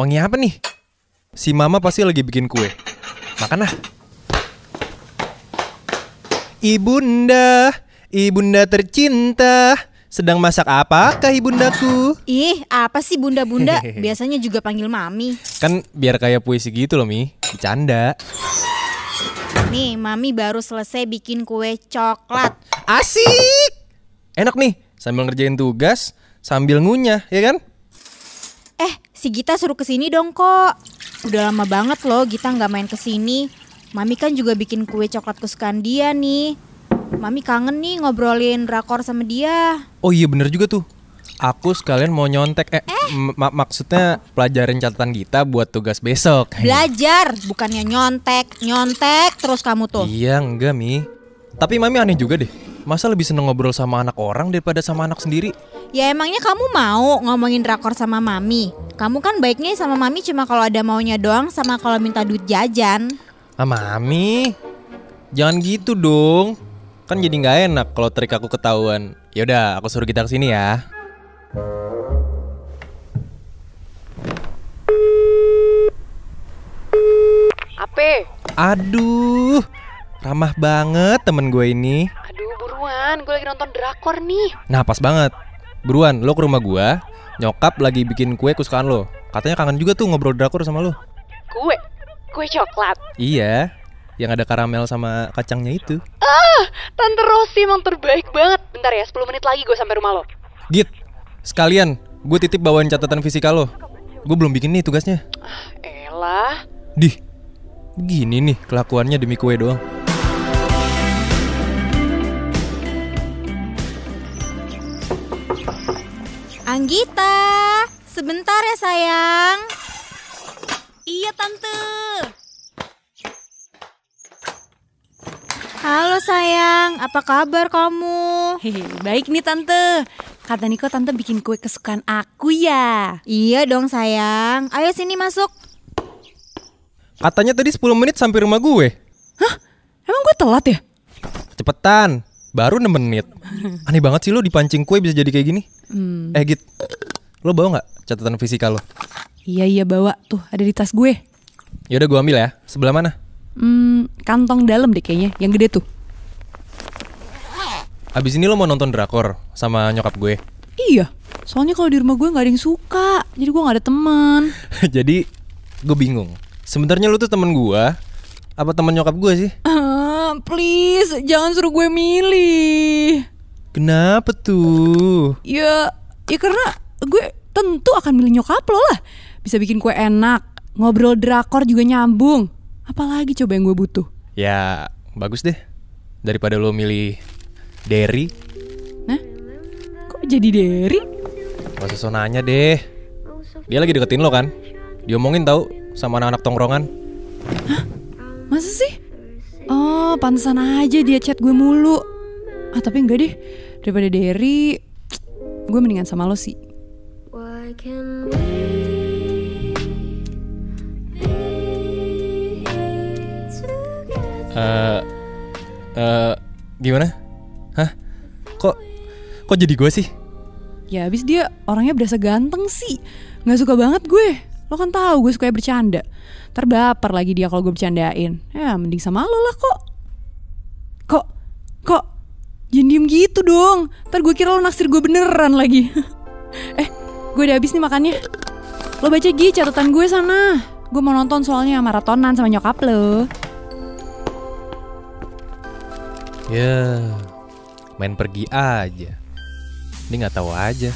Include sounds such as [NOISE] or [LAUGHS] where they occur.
Wangi apa nih? Si mama pasti lagi bikin kue. Makan ah. Ibunda, ibunda tercinta, sedang masak apakah ibundaku? Ih, apa sih bunda-bunda? [LAUGHS] Biasanya juga panggil mami. Kan biar kayak puisi gitu loh Mi, bercanda. Nih, mami baru selesai bikin kue coklat. Asik! Enak nih, sambil ngerjain tugas, sambil ngunyah, ya kan? Eh, si Gita suruh ke sini dong kok. Udah lama banget loh Gita nggak main ke sini. Mami kan juga bikin kue coklat kesukaan dia nih. Mami kangen nih ngobrolin drakor sama dia. Oh iya bener juga tuh. Aku sekalian mau nyontek eh, mak- maksudnya pelajarin catatan kita buat tugas besok. [LAUGHS] Belajar, bukannya nyontek. Nyontek terus kamu tuh. Iya enggak Mi. Tapi mami aneh juga deh. Masa lebih seneng ngobrol sama anak orang daripada sama anak sendiri? Ya emangnya kamu mau ngomongin drakor sama mami? Kamu kan baiknya sama mami cuma kalau ada maunya doang sama kalau minta duit jajan. Ah mami, jangan gitu dong. Kan jadi nggak enak kalau trik aku ketahuan. Yaudah, aku suruh kita ke sini ya. Ape? Aduh, ramah banget temen gue ini. Aduh buruan, gue lagi nonton drakor nih Nah pas banget. Buruan, lo ke rumah gue. Nyokap lagi bikin kue kesukaan lo. Katanya kangen juga tuh ngobrol drakor sama lo. Kue? Kue coklat? Iya, yang ada karamel sama kacangnya itu. Ah, Tante Rosi emang terbaik banget Bentar ya, 10 menit lagi gue sampai rumah lo Git, sekalian gue titip bawain catatan fisika lo. Gue belum bikin nih tugasnya. Elah Dih, begini nih kelakuannya demi kue doang. Anggita, sebentar ya sayang. Iya tante. Halo sayang, apa kabar kamu? Hehe, baik nih tante. Kata Niko tante bikin kue kesukaan aku ya. Iya dong sayang, ayo sini masuk. Katanya tadi 10 menit sampai rumah gue. Emang gue telat ya? Cepetan, baru 6 menit. Aneh banget sih lo dipancing kue bisa jadi kayak gini. Hmm, Eh Git, lo bawa nggak catatan fisika lo? iya iya bawa tuh ada di tas gue. Yaudah gue ambil ya. Sebelah mana? Hmm, kantong dalam deh kayaknya, yang gede tuh. Abis ini lo mau nonton drakor sama nyokap gue. Iya, soalnya kalau di rumah gue nggak ada yang suka, jadi gue nggak ada teman. [LAUGHS] jadi gue bingung. Sebenarnya lo tuh temen gue, apa temen nyokap gue sih? [LAUGHS] please jangan suruh gue milih. Kenapa tuh? Ya, ya karena gue tentu akan milih nyokap lo lah. Bisa bikin kue enak, ngobrol drakor juga nyambung. Apalagi coba yang gue butuh. Ya bagus deh. Daripada lo milih Derry, Nah, kok jadi Derry? gak usah so nanya deh. Dia lagi deketin lo kan? Diomongin tau sama anak-anak tongkrongan. Masa sih? Oh, pantesan aja dia chat gue mulu. Ah, tapi enggak deh. Daripada Derry, gue mendingan sama lo sih. Why can we? Eh, eh, gimana? Hah? Kok, kok jadi gue sih? Ya abis dia orangnya berasa ganteng sih. Nggak suka banget gue. Lo kan tahu gue suka bercanda. Terbaper lagi dia kalau gue bercandain. Ya mending sama lo lah kok. Kok, kok, jangan diem gitu dong. Ntar gue kira lo naksir gue beneran lagi. [LAUGHS] eh, gue udah habis nih makannya. Lo baca Gi catatan gue sana. Gue mau nonton soalnya maratonan sama nyokap lo. Ya, main pergi aja. Ini nggak tahu aja.